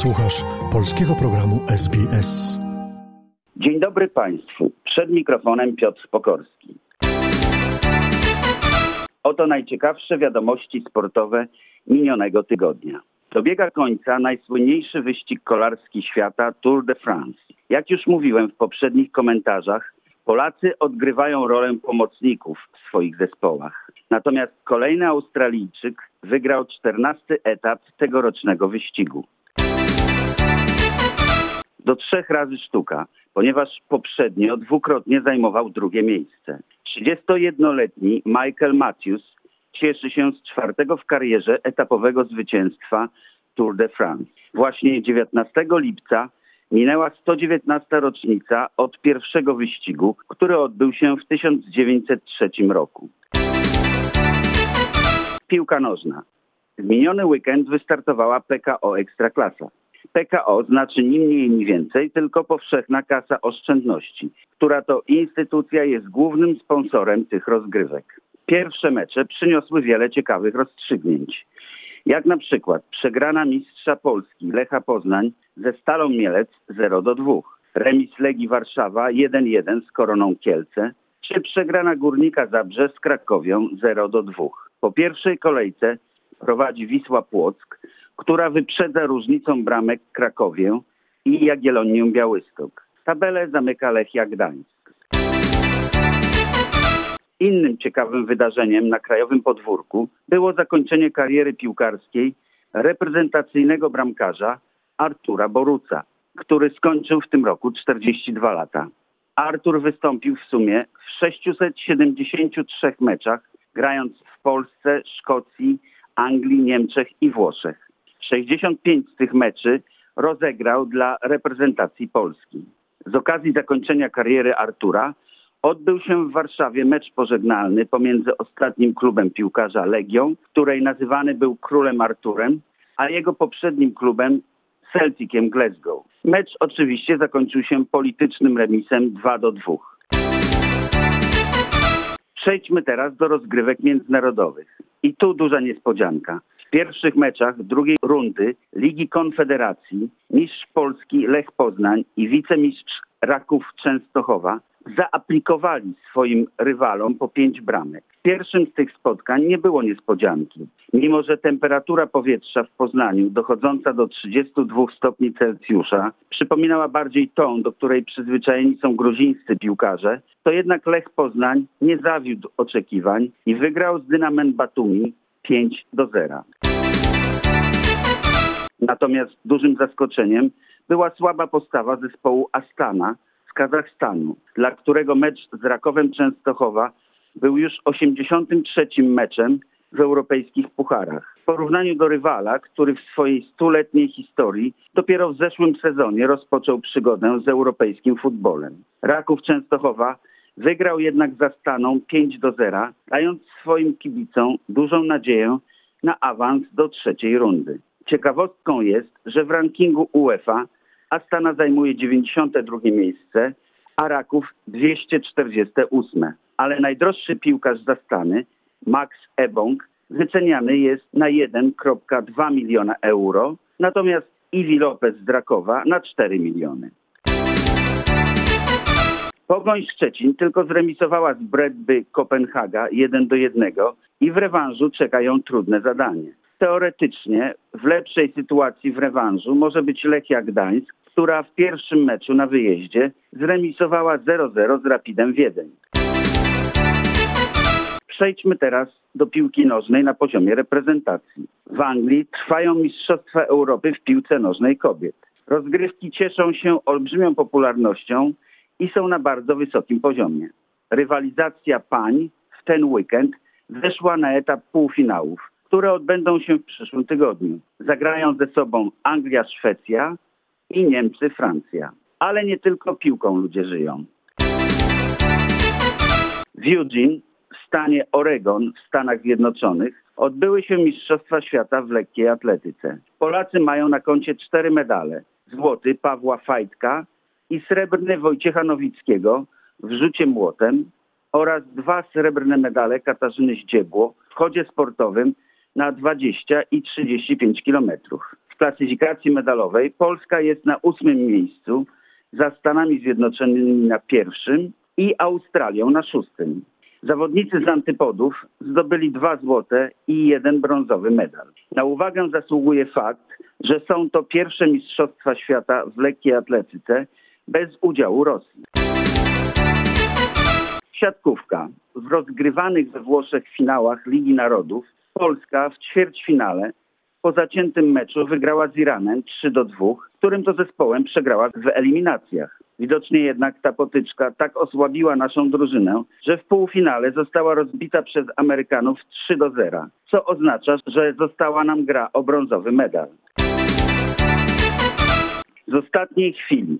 Słuchasz polskiego programu SBS. Dzień dobry Państwu. Przed mikrofonem Piotr Pokorski. Oto najciekawsze wiadomości sportowe minionego tygodnia. Dobiega końca najsłynniejszy wyścig kolarski świata Tour de France. Jak już mówiłem w poprzednich komentarzach, Polacy odgrywają rolę pomocników w swoich zespołach. Natomiast kolejny Australijczyk wygrał 14 etap tegorocznego wyścigu. Do trzech razy sztuka, ponieważ poprzednio dwukrotnie zajmował drugie miejsce. 31-letni Michael Matthews cieszy się z czwartego w karierze etapowego zwycięstwa Tour de France. Właśnie 19 lipca minęła 119. rocznica od pierwszego wyścigu, który odbył się w 1903 roku. Piłka nożna. W miniony weekend wystartowała PKO Ekstraklasa. PKO znaczy ni mniej ni więcej, tylko powszechna kasa oszczędności, która to instytucja jest głównym sponsorem tych rozgrywek. Pierwsze mecze przyniosły wiele ciekawych rozstrzygnięć. Jak na przykład przegrana mistrza Polski Lecha Poznań ze Stalą Mielec 0 do 2, remis Legii Warszawa 1-1 z Koroną Kielce, czy przegrana Górnika Zabrze z Krakowią 0 do 2. Po pierwszej kolejce prowadzi Wisła Płock, która wyprzedza różnicą bramek Krakowię i Jagiellonię Białystok. Tabelę zamyka Lechia Gdańsk. Innym ciekawym wydarzeniem na krajowym podwórku było zakończenie kariery piłkarskiej reprezentacyjnego bramkarza Artura Boruca, który skończył w tym roku 42 lata. Artur wystąpił w sumie w 673 meczach, grając w Polsce, Szkocji, Anglii, Niemczech i Włoszech. 65 z tych meczy rozegrał dla reprezentacji Polski. Z okazji zakończenia kariery Artura odbył się w Warszawie mecz pożegnalny pomiędzy ostatnim klubem piłkarza Legią, której nazywany był królem Arturem, a jego poprzednim klubem Celticiem Glasgow. Mecz oczywiście zakończył się politycznym remisem 2 do 2. Przejdźmy teraz do rozgrywek międzynarodowych. I tu duża niespodzianka. W pierwszych meczach drugiej rundy Ligi Konfederacji mistrz Polski Lech Poznań i wicemistrz Raków Częstochowa zaaplikowali swoim rywalom po pięć bramek. W pierwszym z tych spotkań nie było niespodzianki. Mimo, że temperatura powietrza w Poznaniu dochodząca do 32 stopni Celsjusza przypominała bardziej tą, do której przyzwyczajeni są gruzińscy piłkarze, to jednak Lech Poznań nie zawiódł oczekiwań i wygrał z Dynamem Batumi 5 do 0. Natomiast dużym zaskoczeniem była słaba postawa zespołu Astana z Kazachstanu, dla którego mecz z Rakowem Częstochowa był już 83 meczem w europejskich pucharach. W porównaniu do rywala, który w swojej stuletniej historii dopiero w zeszłym sezonie rozpoczął przygodę z europejskim futbolem. Raków Częstochowa wygrał jednak za Staną 5 do 0, dając swoim kibicom dużą nadzieję na awans do trzeciej rundy. Ciekawostką jest, że w rankingu UEFA Astana zajmuje 92 miejsce, a Raków 248. Ale najdroższy piłkarz za Stany, Max Ebong, wyceniany jest na 1,2 miliona euro, natomiast Iwi Lopez z Rakowa na 4 miliony. Pogoń Szczecin tylko zremisowała z Bredby Kopenhaga 1 do 1 i w rewanżu czeka ją trudne zadanie. Teoretycznie w lepszej sytuacji w rewanżu może być Lechia Gdańsk, która w pierwszym meczu na wyjeździe zremisowała 0-0 z Rapidem Wiedeń. Przejdźmy teraz do piłki nożnej na poziomie reprezentacji. W Anglii trwają Mistrzostwa Europy w piłce nożnej kobiet. Rozgrywki cieszą się olbrzymią popularnością i są na bardzo wysokim poziomie. Rywalizacja pań w ten weekend weszła na etap półfinałów, które odbędą się w przyszłym tygodniu. Zagrają ze sobą Anglia-Szwecja i Niemcy-Francja. Ale nie tylko piłką ludzie żyją. W Eugene, w stanie Oregon w Stanach Zjednoczonych, odbyły się Mistrzostwa Świata w lekkiej atletyce. Polacy mają na koncie cztery medale. Złoty Pawła Fajtka i srebrny Wojciecha Nowickiego w rzucie młotem oraz dwa srebrne medale Katarzyny Zdziebło w chodzie sportowym na 20 i 35 kilometrów. W klasyfikacji medalowej Polska jest na ósmym miejscu, za Stanami Zjednoczonymi na pierwszym i Australią na szóstym. Zawodnicy z antypodów zdobyli dwa złote i jeden brązowy medal. Na uwagę zasługuje fakt, że są to pierwsze Mistrzostwa Świata w lekkiej atletyce bez udziału Rosji. Siatkówka. W rozgrywanych we Włoszech finałach Ligi Narodów Polska w ćwierćfinale po zaciętym meczu wygrała z Iranem 3 do 2, którym to zespołem przegrała w eliminacjach. Widocznie jednak ta potyczka tak osłabiła naszą drużynę, że w półfinale została rozbita przez Amerykanów 3 do 0, co oznacza, że została nam gra o brązowy medal. Z ostatniej chwili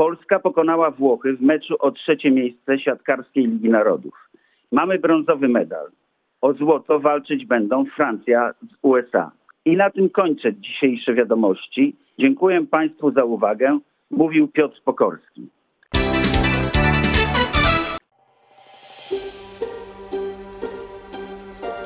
Polska pokonała Włochy w meczu o trzecie miejsce siatkarskiej Ligi Narodów. Mamy brązowy medal. O złoto walczyć będą Francja z USA. I na tym kończę dzisiejsze wiadomości. Dziękuję Państwu za uwagę. Mówił Piotr Pokorski.